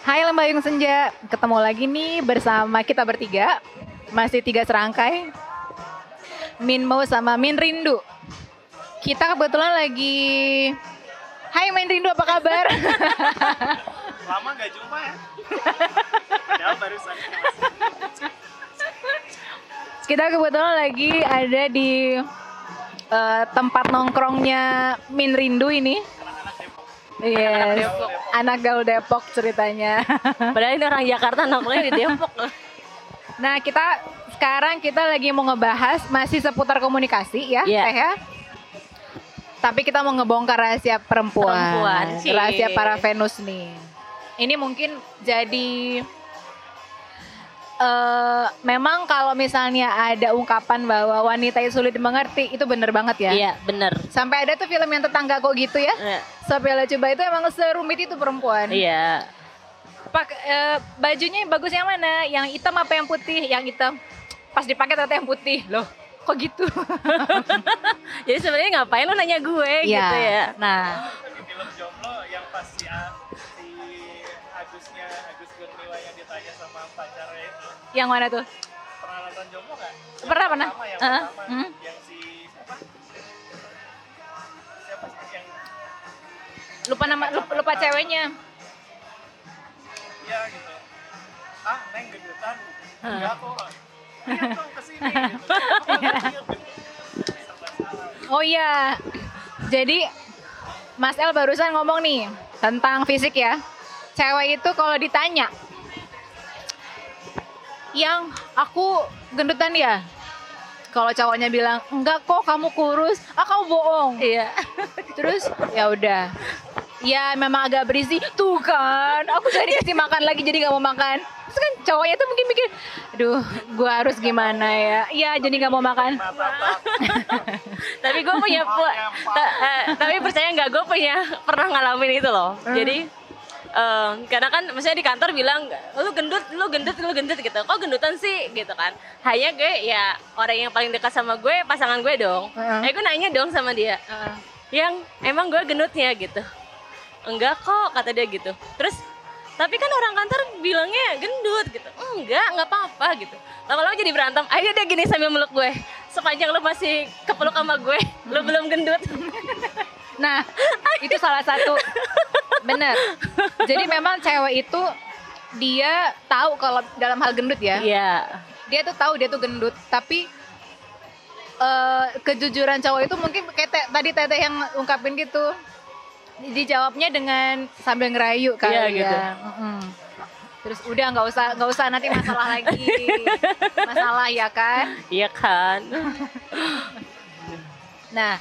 Hai Lembayung Senja, ketemu lagi nih bersama kita bertiga. Masih tiga serangkai. Min Mo sama Min Rindu. Kita kebetulan lagi Hai Min Rindu apa kabar? Lama gak jumpa ya? Padahal barusan. Kita kebetulan lagi ada di eh, tempat nongkrongnya Min Rindu ini Depok. Yes, anak gaul Depok ceritanya Padahal ini orang Jakarta nongkrongnya di Depok. Nah kita sekarang kita lagi mau ngebahas masih seputar komunikasi ya, Iya. Teh ya. Tapi kita mau ngebongkar rahasia perempuan, Perempuan, rahasia para Venus nih. Ini mungkin jadi eh memang kalau misalnya ada ungkapan bahwa wanita itu sulit dimengerti itu bener banget ya. Iya, bener. Sampai ada tuh film yang tetangga kok gitu ya. Eh, Sopiala coba itu emang serumit itu perempuan. Iya. Pak eh, bajunya yang bagus yang mana? Yang hitam apa yang putih? Yang hitam. Pas dipakai ternyata yang putih. Loh, kok gitu? Jadi sebenarnya ngapain lu nanya gue gitu ya? Nah, Di film Jomblo yang pas si, Agusnya, Agus Kurniawan yang ditanya sama pacarnya. Yang mana tuh? Pernah nonton Jomblo gak? Pernah, pernah. Pertama, yang Heeh, pertama. Yang si siapa? Siapa sih yang Lupa nama lupa, lupa ceweknya. Iya gitu. Ah, Neng gendutan. Heeh. Enggak kok. Ayo dong ke sini gitu. Oh iya. Jadi Mas El barusan ngomong nih tentang fisik ya. Cewek itu kalau ditanya yang aku gendutan ya. Kalau cowoknya bilang enggak kok kamu kurus, ah kamu bohong. Iya. Terus ya udah. Ya memang agak berisi tuh kan. Aku jadi kasih makan lagi jadi nggak mau makan. Terus kan cowoknya tuh mungkin mikir, aduh, gua harus gimana ya? Iya jadi nggak mau makan. Tapi gue punya eh, tapi percaya nggak gue punya pernah ngalamin itu loh. Jadi eh, karena kan maksudnya di kantor bilang lu gendut, lu gendut, lu gendut gitu. Kok gendutan sih gitu kan? Hanya gue ya orang yang paling dekat sama gue pasangan gue dong. Heeh. Eh gue nanya dong sama dia. yang emang gue gendutnya gitu enggak kok kata dia gitu terus tapi kan orang kantor bilangnya gendut gitu enggak nggak apa-apa gitu lama-lama jadi berantem akhirnya dia gini sambil meluk gue sepanjang lu masih kepeluk sama gue lu belum gendut Nah, itu salah satu bener. Jadi memang cewek itu dia tahu kalau dalam hal gendut ya. iya Dia tuh tahu dia tuh gendut, tapi eh, kejujuran cowok itu mungkin kayak te- tadi teteh yang ungkapin gitu. Dijawabnya dengan sambil ngerayu kali Iya, ya. gitu. Mm-mm. Terus udah nggak usah nggak usah nanti masalah lagi. Masalah ya kan? iya kan Nah,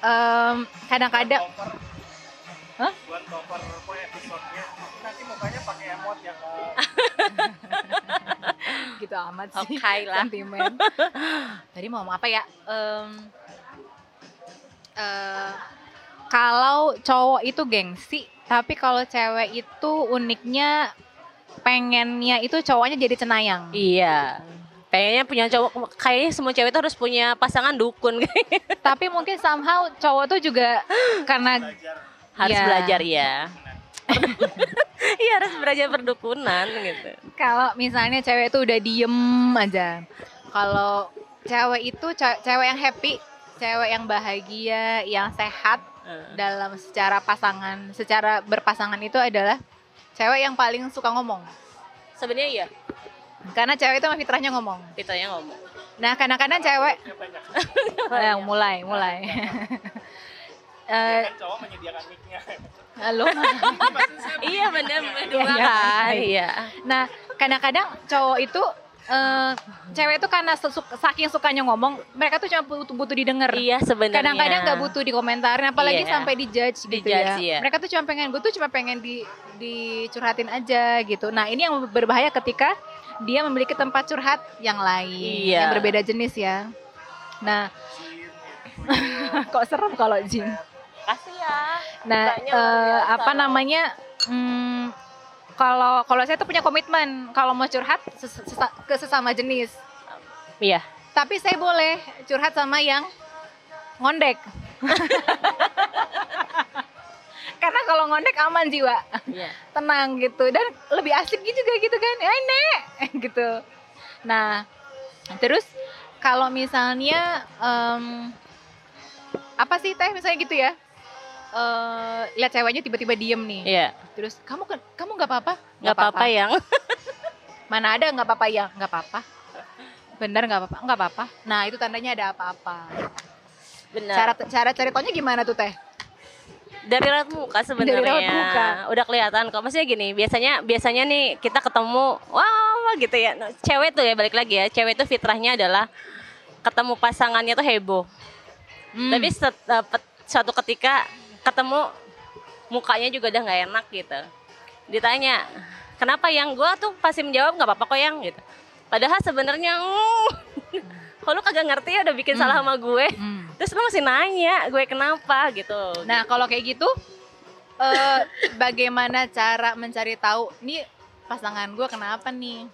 em, kadang-kadang Hah? buat cover po episode-nya nanti mukanya pakai emot yang gitu amat sih. Oke lah. Sentimen. Tadi mau ngomong apa ya? Em, eh, kalau cowok itu gengsi, tapi kalau cewek itu uniknya pengennya itu cowoknya jadi cenayang. iya Kayaknya punya cowok, kayaknya semua cewek itu harus punya pasangan dukun tapi mungkin somehow cowok tuh juga karena belajar harus Iya. belajar ya. Iya harus belajar perdukunan gitu. kalau misalnya cewek itu udah diem aja. Kalau cewek itu ce- cewek yang happy, cewek yang bahagia, yang sehat, Eh, dalam secara pasangan, secara berpasangan itu adalah cewek yang paling suka ngomong. Sebenarnya iya, Karena cewek itu mah fitrahnya ngomong. ditanya ngomong. Nah, kadang-kadang cewek ya yang mulai, mulai. Eh, kan cowok menyediakan mic-nya halo. Iya benar berdua Iya, iya, kan. baik. Iya. Nah, kadang-kadang cowok itu eh, cewek itu karena saking sukanya ngomong, mereka tuh cuma butuh, butuh didengar. Iya sebenarnya. Kadang-kadang nggak butuh dikomentarin, apalagi Iya. sampai dijudge gitu Dijudge, ya. iya. Mereka tuh cuma pengen, gue tuh cuma pengen di dicurhatin aja gitu. Nah ini yang berbahaya ketika dia memiliki tempat curhat yang lain, Iya. yang berbeda jenis ya. Nah, kok serem kalau jin. Kasih ya. Nah, eh, biasa apa namanya? hmm, kalau kalau saya tuh punya komitmen kalau mau curhat ses- ke sesama jenis. Iya. Tapi saya boleh curhat sama yang ngondek. karena kalau ngondek aman jiwa Iya. tenang gitu dan lebih asik juga gitu kan ya nek gitu nah terus kalau misalnya em, apa sih teh misalnya gitu ya eh lihat ceweknya tiba-tiba diem nih. Iya. terus kamu ke- kamu nggak apa-apa? Nggak apa-apa yang. mana ada nggak apa-apa ya. Nggak apa-apa. Bener nggak apa-apa nggak apa-apa. Nah itu tandanya ada apa-apa. Benar. cara cara ceritanya gimana tuh teh? Dari raut muka sebenarnya. Dari raut muka. udah kelihatan kok. Maksudnya gini biasanya biasanya nih kita ketemu wah, gitu ya. Nah, cewek tuh ya balik lagi ya. Cewek tuh fitrahnya adalah ketemu pasangannya tuh heboh. Hmm. tapi set- pet- suatu ketika ketemu mukanya juga udah nggak enak gitu ditanya kenapa yang gua tuh pasti menjawab nggak apa-apa kok yang gitu padahal sebenarnya "Mm, kalau kagak ngerti ya udah bikin salah sama gue Hmm. terus lu masih nanya gue kenapa gitu Nah kalau kayak gitu, eh bagaimana cara mencari tahu nih pasangan gue kenapa nih?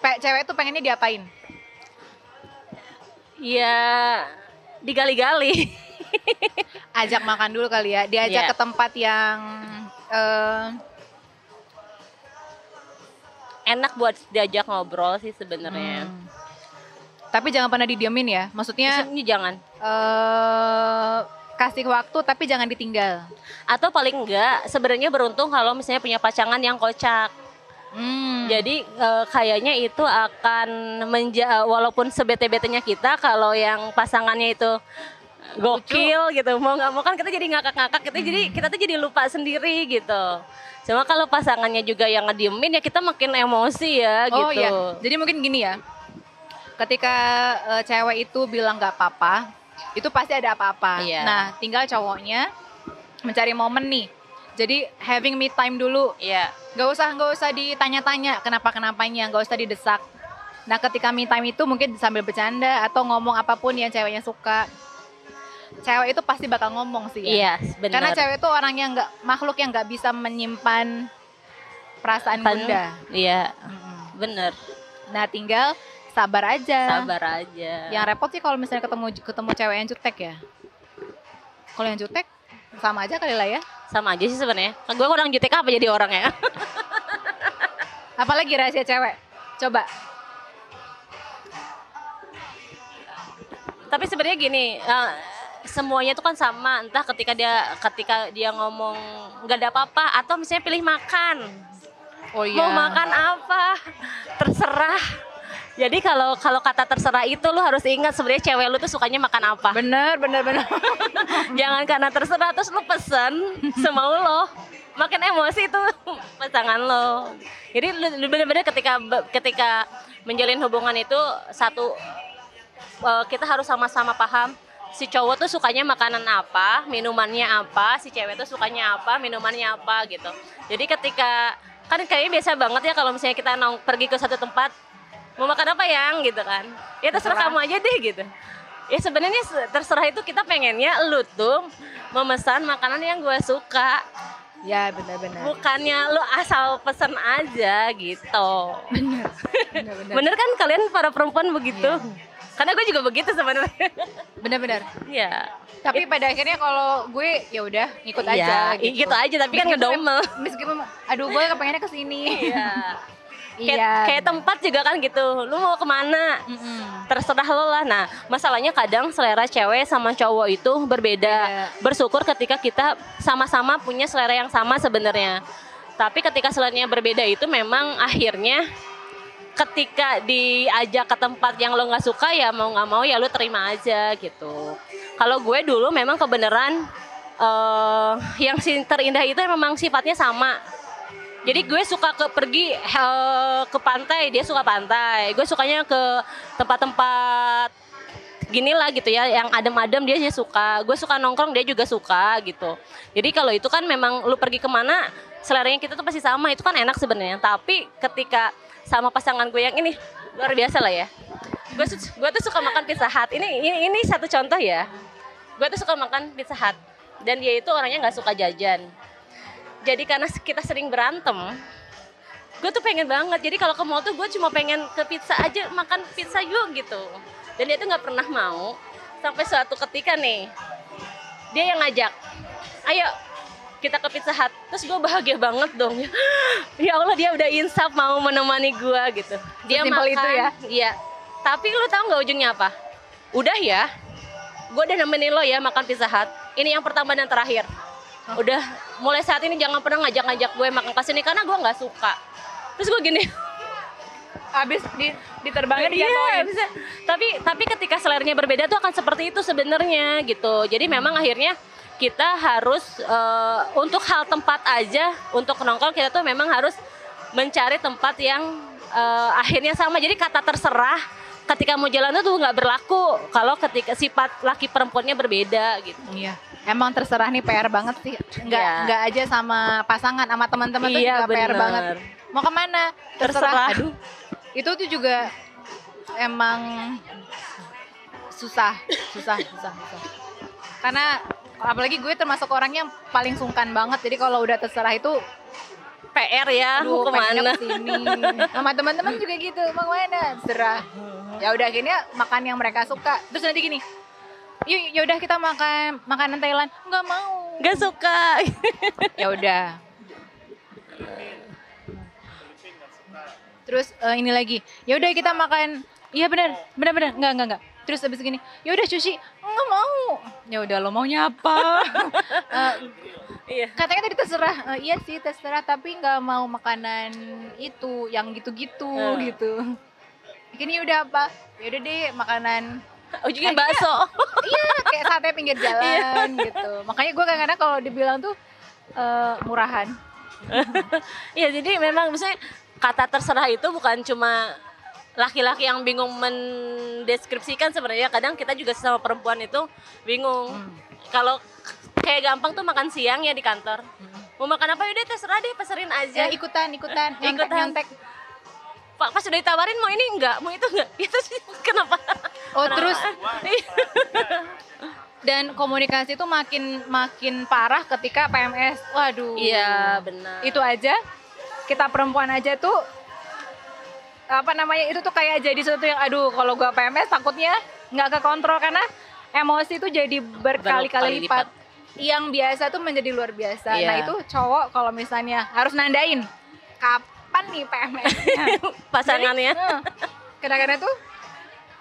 Pe cewek tuh pengennya diapain? Ya digali-gali. Ajak makan dulu kali ya, diajak Iya. ke tempat yang eh Enak buat diajak ngobrol sih sebenarnya. hmm. Tapi jangan pernah didiemin ya. Maksudnya Maksudnya jangan. eh kasih waktu tapi jangan ditinggal. Atau paling enggak sebenarnya beruntung kalau misalnya punya pasangan yang kocak. Hmm. Jadi eh, kayaknya itu akan menja walaupun sebete-betenya kita kalau yang pasangannya itu gokil gitu mau nggak mau kan kita jadi ngakak-ngakak kita jadi kita tuh jadi lupa sendiri gitu cuma kalau pasangannya juga yang ngediemin ya kita makin emosi ya Oh gitu iya, jadi mungkin gini ya. Ketika eh, cewek itu bilang nggak apa-apa, itu pasti ada apa-apa. Iya. Nah, tinggal cowoknya mencari momen nih. Jadi having me time dulu, Iya. nggak usah nggak usah ditanya-tanya kenapa kenapanya, nggak usah didesak. Nah, ketika me time itu mungkin sambil bercanda atau ngomong apa pun yang ceweknya suka. Cewek itu pasti bakal ngomong sih ya. Iya, benar. Karena cewek itu orang yang nggak makhluk yang nggak bisa menyimpan perasaan Kan- bunda. Iya, Mm-mm. bener. Nah tinggal sabar aja. Sabar aja. Yang repot sih kalau misalnya ketemu ketemu cewek yang jutek ya. Kalau yang jutek sama aja kali lah ya. Sama aja sih sebenarnya. Kan gue kurang jutek apa jadi orang ya? Apalagi rahasia cewek. Coba. Tapi sebenarnya gini, eh, semuanya itu kan sama. Entah ketika dia ketika dia ngomong nggak ada apa-apa atau misalnya pilih makan. Oh Mau makan apa? Terserah. Jadi kalau kalau kata terserah itu lu harus ingat sebenarnya cewek lu tuh sukanya makan apa. Bener bener bener. Jangan karena terserah terus lu pesen semau lo. Makin emosi tuh pasangan lo. Jadi lu- lu bener-bener ketika ketika menjalin hubungan itu satu eh, kita harus sama-sama paham si cowok tuh sukanya makanan apa, minumannya apa, si cewek tuh sukanya apa, minumannya apa gitu. Jadi ketika kan kayaknya biasa banget ya kalau misalnya kita nong pergi ke satu tempat mau makan apa yang gitu kan. Ya terserah Terserah. kamu aja deh gitu. Ya sebenarnya se- terserah itu kita pengennya lu tuh memesan makanan yang gue suka, Ya bener. bukannya lu asal pesen aja gitu. Bener bener. Bener kan kalian para perempuan begitu? Iya. Karena gue juga begitu sebenarnya. Bener. Iya. Tapi pada akhirnya kalau gue ya udah ngikut Iya, aja i- gitu aja, tapi kan ngedumel. Meskipun aduh gue kepengennya ke sini. Iya. Kayak, Iya. kayak tempat juga kan gitu. Lu mau ke mana? Mm-mm. Terserah lo lah. Nah, masalahnya kadang selera cewek sama cowok itu berbeda. Beda. Bersyukur ketika kita sama-sama punya selera yang sama sebenarnya. Tapi ketika seleranya berbeda itu memang akhirnya ketika diajak ke tempat yang lo nggak suka ya mau nggak mau ya lo terima aja gitu. Kalau gue dulu memang kebenaran eh yang terindah itu memang sifatnya sama. Jadi gue suka ke pergi eh, ke pantai, dia suka pantai. Gue sukanya ke tempat-tempat gini lah gitu ya, yang adem-adem dia suka. Gue suka nongkrong, dia juga suka gitu. Jadi kalau itu kan memang lu pergi ke mana, seleranya kita tuh pasti sama. Itu kan enak sebenarnya. Tapi ketika sama pasangan gue yang ini luar biasa lah ya. Gue gue tuh suka makan pizza hut. Ini ini, ini satu contoh ya. Gue tuh suka makan pizza hut dan dia itu orangnya nggak suka jajan jadi karena kita sering berantem gue tuh pengen banget jadi kalau ke mall tuh gue cuma pengen ke pizza aja makan pizza yuk gitu dan dia tuh nggak pernah mau sampai suatu ketika nih dia yang ngajak ayo kita ke Pizza Hut terus gue bahagia banget dong. Ya Allah dia udah insaf mau menemani gue gitu. Dia Sesimpel makan itu ya? iya. Tapi lu tahu nggak ujungnya apa? Udah ya gue udah nemenin lo ya makan Pizza Hut. Ini yang pertama dan terakhir. Udah mulai saat ini jangan pernah ngajak-ngajak gue makan ke sini karena gue nggak suka. Terus gue gini. Abis di, diterbangnya Iya, dijatuhin. bisa. Tapi tapi ketika selernya berbeda tuh akan seperti itu sebenarnya gitu. Jadi memang akhirnya kita harus eh, untuk hal tempat aja untuk nongkrong kita tuh memang harus mencari tempat yang eh, akhirnya sama. Jadi kata terserah ketika mau jalan tuh nggak berlaku kalau ketika sifat laki perempuannya berbeda gitu. Iya. Emang terserah nih PR banget sih. Enggak Iya. enggak aja sama pasangan sama teman-teman tuh Iya, juga PR bener. banget. Mau ke mana? Terserah. Aduh. Itu tuh juga emang susah, susah, susah, susah. Karena apalagi gue termasuk orang yang paling sungkan banget. Jadi kalau udah terserah itu PR ya, aduh ke mana? ke sini. Sama teman-teman juga gitu. Mau ke mana? Terserah. Ya udah akhirnya makan yang mereka suka. Terus nanti gini. Yuk, yaudah kita makan makanan Thailand. Nggak mau. Gak suka. ya udah terus eh, ini lagi ya udah kita makan iya benar benar benar nggak nggak nggak terus habis gini ya udah sushi nggak mau. Ya udah lo maunya apa? Iya. katanya tadi terserah. Eh, iya sih terserah tapi nggak mau makanan itu yang gitu-gitu Hmm. gitu. Ini udah apa ya udah deh makanan. Ujungnya Akhirnya- bakso. iya kayak sate pinggir jalan gitu. Makanya gue kadang-kadang kalau dibilang tuh eh, murahan. Iya jadi memang misalnya kata terserah itu bukan cuma laki-laki yang bingung mendeskripsikan sebenarnya kadang kita juga sama perempuan itu bingung. Kalau kayak gampang tuh makan siang ya di kantor. Mau makan apa? Yaudah terserah deh pesenin aja. ya ikutan. Ikutan. Nyontek Ikutan. nyontek. Pak pas udah ditawarin mau ini enggak? Mau itu enggak? Itu sih kenapa? Oh Kenapa? terus dan komunikasi itu makin makin parah ketika PMS waduh. Iya benar. Itu aja. Kita perempuan aja tuh apa namanya itu tuh kayak jadi sesuatu yang aduh kalau gua PMS takutnya nggak kekontrol karena emosi itu jadi berkali-kali Berkali lipat. lipat. Yang biasa tuh menjadi luar biasa. Iya. Nah itu cowok kalau misalnya harus nandain kapan nih PMS-nya. pasangannya Jadi, eh, kadang-kadang tuh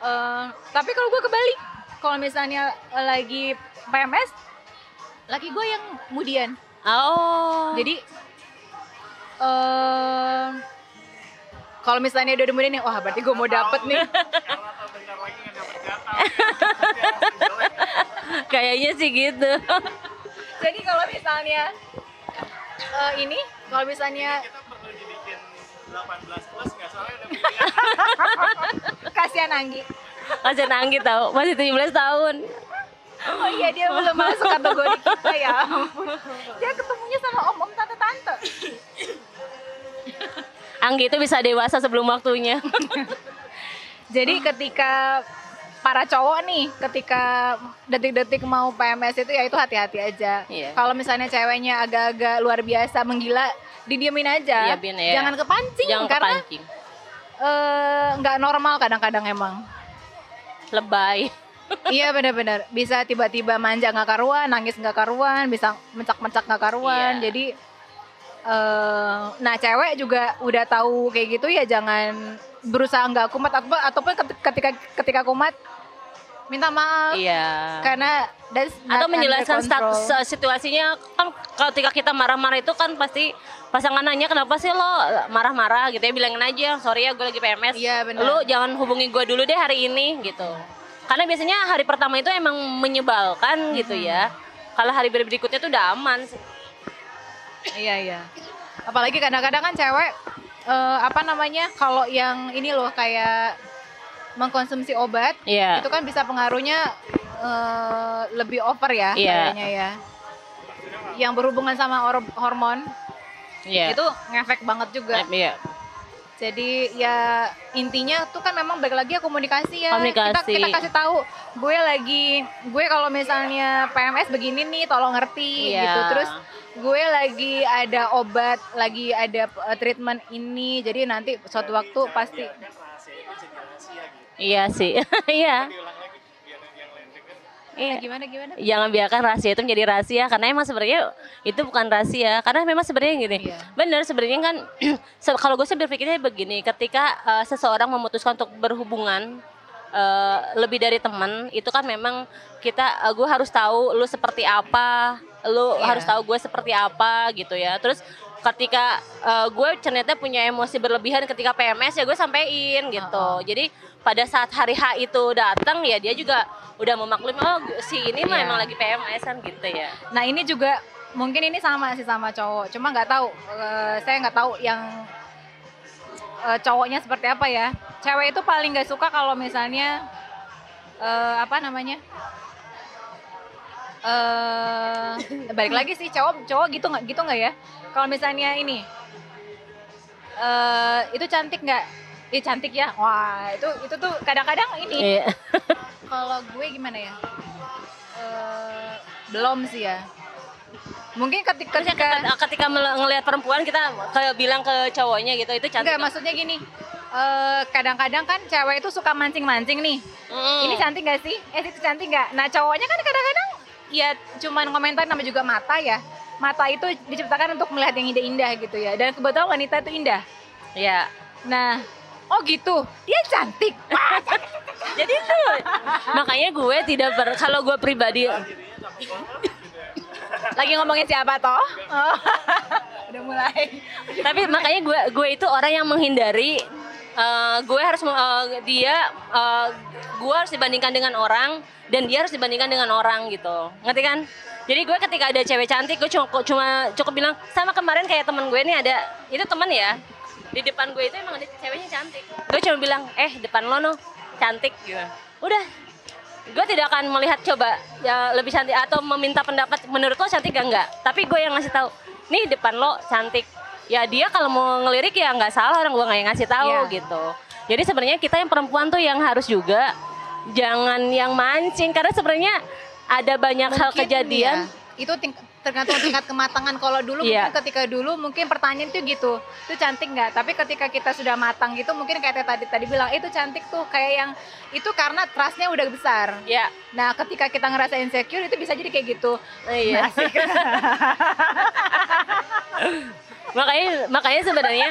eh, tapi kalau gue kebalik kalau misalnya lagi PMS laki gue yang kemudian oh jadi eh kalau misalnya udah kemudian nih wah berarti gue mau dapet nih. kayaknya sih gitu. Jadi kalau misalnya eh, ini kalau misalnya Kita perlu dibikin 18 plus nggak? Soalnya udah pilihan. kasihan Anggi. Masih nanggi tau masih 17 tahun. Oh iya dia belum masuk kategori kita ya ampun. Dia ketemunya sama om-om tante-tante Anggi itu bisa dewasa sebelum waktunya Jadi ketika para cowok nih, ketika detik-detik mau PMS itu ya itu hati-hati aja. Iya. Kalau misalnya ceweknya agak-agak luar biasa menggila, didiemin aja. Iya, Bin, iya. Jangan kepancing jangan karena kepancing eh, nggak normal kadang-kadang emang. lebay iya benar-benar bisa tiba-tiba manja nggak karuan, nangis nggak karuan, bisa mencak-mencak nggak karuan. Iya. Jadi eh nah cewek juga udah tahu kayak gitu ya jangan berusaha nggak kumat. Atau ataupun ketika ketika kumat minta maaf. Iya. Karena atau menjelaskan status situasinya kan ketika kita marah-marah itu kan pasti pasangan nanya kenapa sih lo marah-marah? Gitu ya bilangin aja sorry ya gue lagi PMS Iya, benar. lu jangan hubungi gue dulu deh hari ini gitu. Karena biasanya hari pertama itu emang menyebalkan gitu ya. Kalau hari berikutnya tuh udah aman sih iya iya apalagi kadang-kadang kan cewek eh, apa namanya kalau yang ini loh kayak mengkonsumsi obat Iya. itu kan bisa pengaruhnya eh, lebih over ya Iya. kayaknya ya yang berhubungan sama hor- hormon Iya. itu ngefek banget juga Iya. Jadi ya intinya tuh kan memang balik lagi ya komunikasi ya. Kita, Komunikasi. kita kasih tahu gue lagi gue kalau misalnya PMS begini nih tolong ngerti Iya. gitu. Terus gue lagi ada obat, lagi ada uh, treatment ini. Jadi nanti suatu waktu pasti. Iya sih. Iya. Iya. gimana gimana? Jangan biarkan rahasia itu menjadi rahasia karena emang sebenarnya itu bukan rahasia karena memang sebenarnya gini. Iya. Bener sebenarnya kan kalau gue sih berpikirnya begini, ketika eh, seseorang memutuskan untuk berhubungan eh, lebih dari teman, itu kan memang kita gue harus tahu lu seperti apa, lu Iya. harus tahu gue seperti apa gitu ya. Terus ketika eh, gue ternyata punya emosi berlebihan ketika PMS ya gue sampein gitu. Heeh. Jadi pada saat hari H itu datang ya dia juga udah memaklumi oh si ini mah Iya. emang lagi PMS kan gitu ya. Nah ini juga mungkin ini sama sih sama cowok, cuma nggak tahu. eh, saya nggak tahu yang eh, cowoknya seperti apa ya. Cewek itu paling nggak suka kalau misalnya eh, apa namanya? eh balik lagi sih cowok cowok gitu nggak gitu nggak ya? Kalau misalnya ini eh itu cantik nggak? Ih cantik ya. Wah itu itu tuh kadang-kadang ini Iya. kalau gue gimana ya? Eh, belum sih ya. Mungkin ketika, ya ketika ketika, ngelihat perempuan kita kayak bilang ke cowoknya gitu itu cantik. enggak maksudnya gini. eh, kadang-kadang kan cewek itu suka mancing-mancing nih. Mm. Ini cantik gak sih? Eh itu cantik gak? Nah cowoknya kan kadang-kadang ya cuman komentar nama juga mata ya. Mata itu diciptakan untuk melihat yang indah-indah gitu ya. Dan kebetulan wanita itu indah. ya. Nah, oh gitu. Dia cantik. Jadi itu makanya gue tidak ber kalau gue pribadi lagi ngomongin siapa toh? Oh. Udah mulai. tapi makanya gue gue itu orang yang menghindari eh, gue harus eh, dia eh, gue harus dibandingkan dengan orang dan dia harus dibandingkan dengan orang gitu ngerti kan jadi gue ketika ada cewek cantik gue cuma cuma cukup bilang sama kemarin kayak temen gue nih ada itu temen ya di depan gue itu emang ada ceweknya cantik. Gue cuma bilang eh depan lo no. Cantik. Gitu udah. Gue tidak akan melihat coba ya lebih cantik atau meminta pendapat menurut lo cantik gak? Enggak tapi gue yang ngasih tahu nih depan lo cantik. Ya dia kalau mau ngelirik ya nggak salah orang gue nggak yang ngasih tahu Iya. gitu. Jadi sebenarnya kita yang perempuan tuh yang harus juga jangan yang mancing karena sebenarnya ada banyak hal Mungkin kejadian. ya, itu ting- tergantung tingkat kematangan. Kalau dulu Iya. mungkin ketika dulu mungkin pertanyaan itu gitu itu cantik nggak? Tapi ketika kita sudah matang gitu mungkin kayak tadi tadi bilang itu cantik tuh kayak yang itu karena trustnya udah besar. Ya nah ketika kita ngerasa insecure itu bisa jadi kayak gitu. Iya. Asik. makanya makanya sebenarnya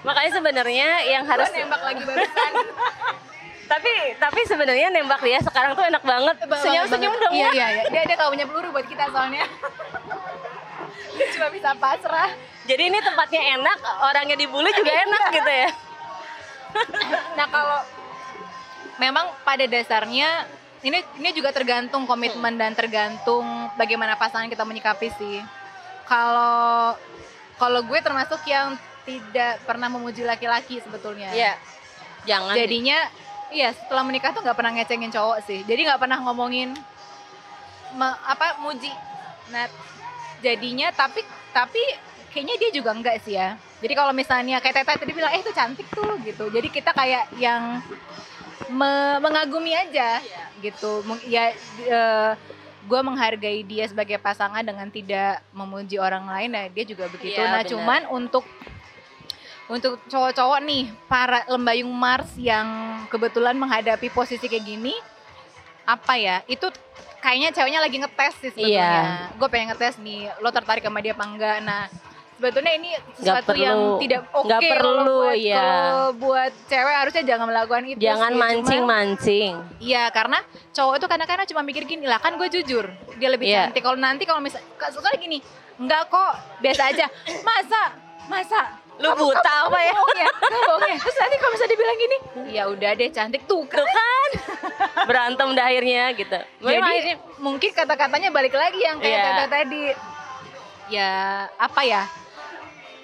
makanya sebenarnya yang harus nembak lagi barusan tapi tapi sebenarnya nembak dia sekarang tuh enak banget. Senyum senyum dong iya ya. iya iya. Dia dia kalau punya peluru buat kita soalnya. Dia cuma bisa pasrah. Jadi ini tempatnya enak orangnya dibully juga enak gitu ya. Nah kalau memang pada dasarnya ini ini juga tergantung komitmen dan tergantung bagaimana pasangan kita menyikapi sih. Kalau kalau gue termasuk yang tidak pernah memuji laki-laki sebetulnya. Iya. jangan. Jadinya iya setelah menikah tuh nggak pernah ngecengin cowok sih. Jadi nggak pernah ngomongin me- apa muji. Nah jadinya tapi tapi kayaknya dia juga enggak sih ya. Jadi kalau misalnya kayak Teta tadi bilang eh itu cantik tuh gitu. Jadi kita kayak yang me- mengagumi aja gitu. Ya gue menghargai dia sebagai pasangan dengan tidak memuji orang lain. Nah dia juga begitu. Iya, nah benar. cuman untuk untuk cowok-cowok nih para lembayung Mars yang kebetulan menghadapi posisi kayak gini apa ya itu kayaknya ceweknya lagi ngetes sih sebetulnya Iya. gue pengen ngetes nih lo tertarik sama dia apa enggak nah sebetulnya ini sesuatu perlu. yang tidak oke kalau perlu, buat, iya. kalau buat cewek harusnya jangan melakukan itu jangan sih. Cuman- mancing mancing Iya karena cowok itu kadang-kadang cuma mikir gini lah kan gue jujur dia lebih Iya. cantik kalau nanti kalau misal soalnya gini enggak kok biasa aja masa masa Lu buta apa ya? bohong ya Kamu bohong ya terus nanti kalau misalnya dibilang gini ya udah deh cantik tuh kan tuh kan berantem dah akhirnya gitu jadi Memang akhirnya- mungkin kata-katanya balik lagi yang kayak Iya. Tata tadi ya apa ya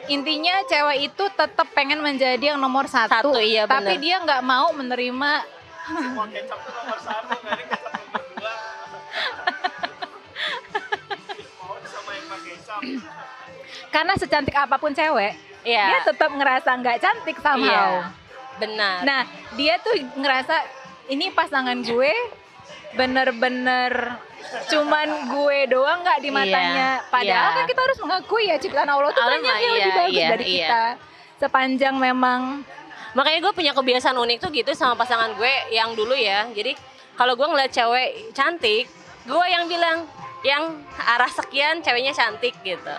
intinya cewek itu tetap pengen menjadi yang nomor satu, Satu, iya, tapi bener. dia nggak mau menerima Semua kecap tuh nomor satu, ada kecap nomor dua. Mau sama yang pakai kecap. karena secantik apa pun cewek Iya. dia tetap ngerasa nggak cantik somehow. benar Nah, dia tuh ngerasa ini pasangan gue bener-bener cuman gue doang nggak di Iya, matanya. Padahal iya. kan kita harus mengakui ya ciptaan Allah tuh Allah banyak yang lebih iya, bagus iya, dari iya. kita. Sepanjang memang makanya gue punya kebiasaan unik tuh gitu sama pasangan gue yang dulu ya jadi kalau gue ngeliat cewek cantik gue yang bilang yang arah sekian ceweknya cantik gitu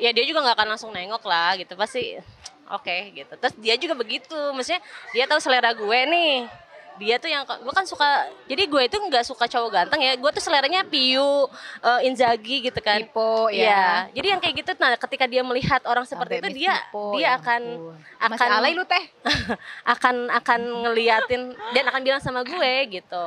ya dia juga nggak akan langsung nengok lah gitu pasti oke gitu terus dia juga begitu maksudnya dia tahu selera gue nih dia tuh yang gue kan suka jadi gue itu nggak suka cowok ganteng ya gue tuh seleranya Piu uh, Inzaghi gitu kan Tipo Iya, ya. jadi yang kayak gitu nah ketika dia melihat orang seperti Sampai itu dia Tipo, dia ya akan ampun. akan Masih alay lu teh. akan akan ngeliatin dan akan bilang sama gue gitu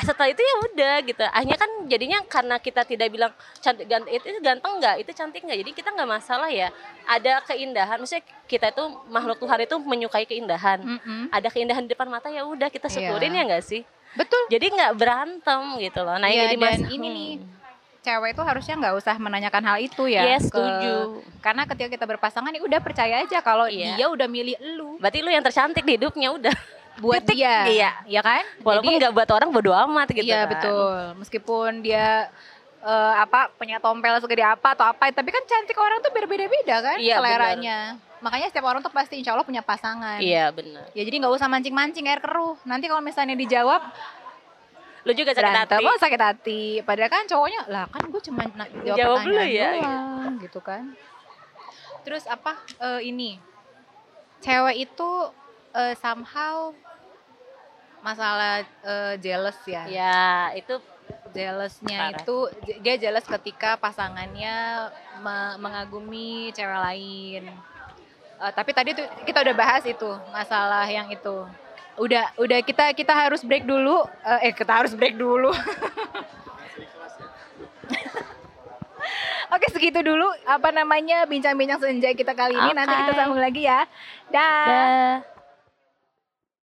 setelah itu ya udah gitu akhirnya kan jadinya karena kita tidak bilang cantik ganteng itu ganteng nggak itu cantik nggak jadi kita nggak masalah ya ada keindahan maksudnya kita itu makhluk Tuhan itu menyukai keindahan Mm-mm. ada keindahan di depan mata ya udah kita syukurin Iya. ya nggak sih Betul. jadi nggak berantem gitu loh nah Iya, yang jadi dan mas- ini hmm. nih, Cewek itu harusnya nggak usah menanyakan hal itu ya. Iya, ke- setuju. karena ketika kita berpasangan ya udah percaya aja kalau Iya. dia udah milih lu berarti lu yang tercantik di hidupnya udah buat Titik. dia. Iya. Ya kan? walaupun nggak buat orang bodo amat gitu Iya kan. betul. Meskipun dia eh, apa punya tompel segede apa atau apa, tapi kan cantik orang tuh berbeda-beda kan Iya, seleranya. Makanya setiap orang tuh pasti insya Allah punya pasangan. iya benar Ya jadi nggak usah mancing-mancing air keruh. Nanti kalau misalnya dijawab lu juga sakit berantem hati oh sakit hati. Padahal kan cowoknya lah kan gue cuma jawab, Jawab dulu ya, doang, gitu kan. Terus apa eh, ini cewek itu eh, somehow masalah eh, jealous ya. ya itu Jealousnya Parah. itu dia jealous ketika pasangannya me- mengagumi cewek lain. Eh, tapi tadi tuh kita udah bahas itu masalah yang itu. Udah udah kita kita harus break dulu. Eh, eh kita harus break dulu. Oke segitu dulu apa namanya bincang-bincang senja kita kali ini. Nanti kita sambung lagi ya. Dah. Dah.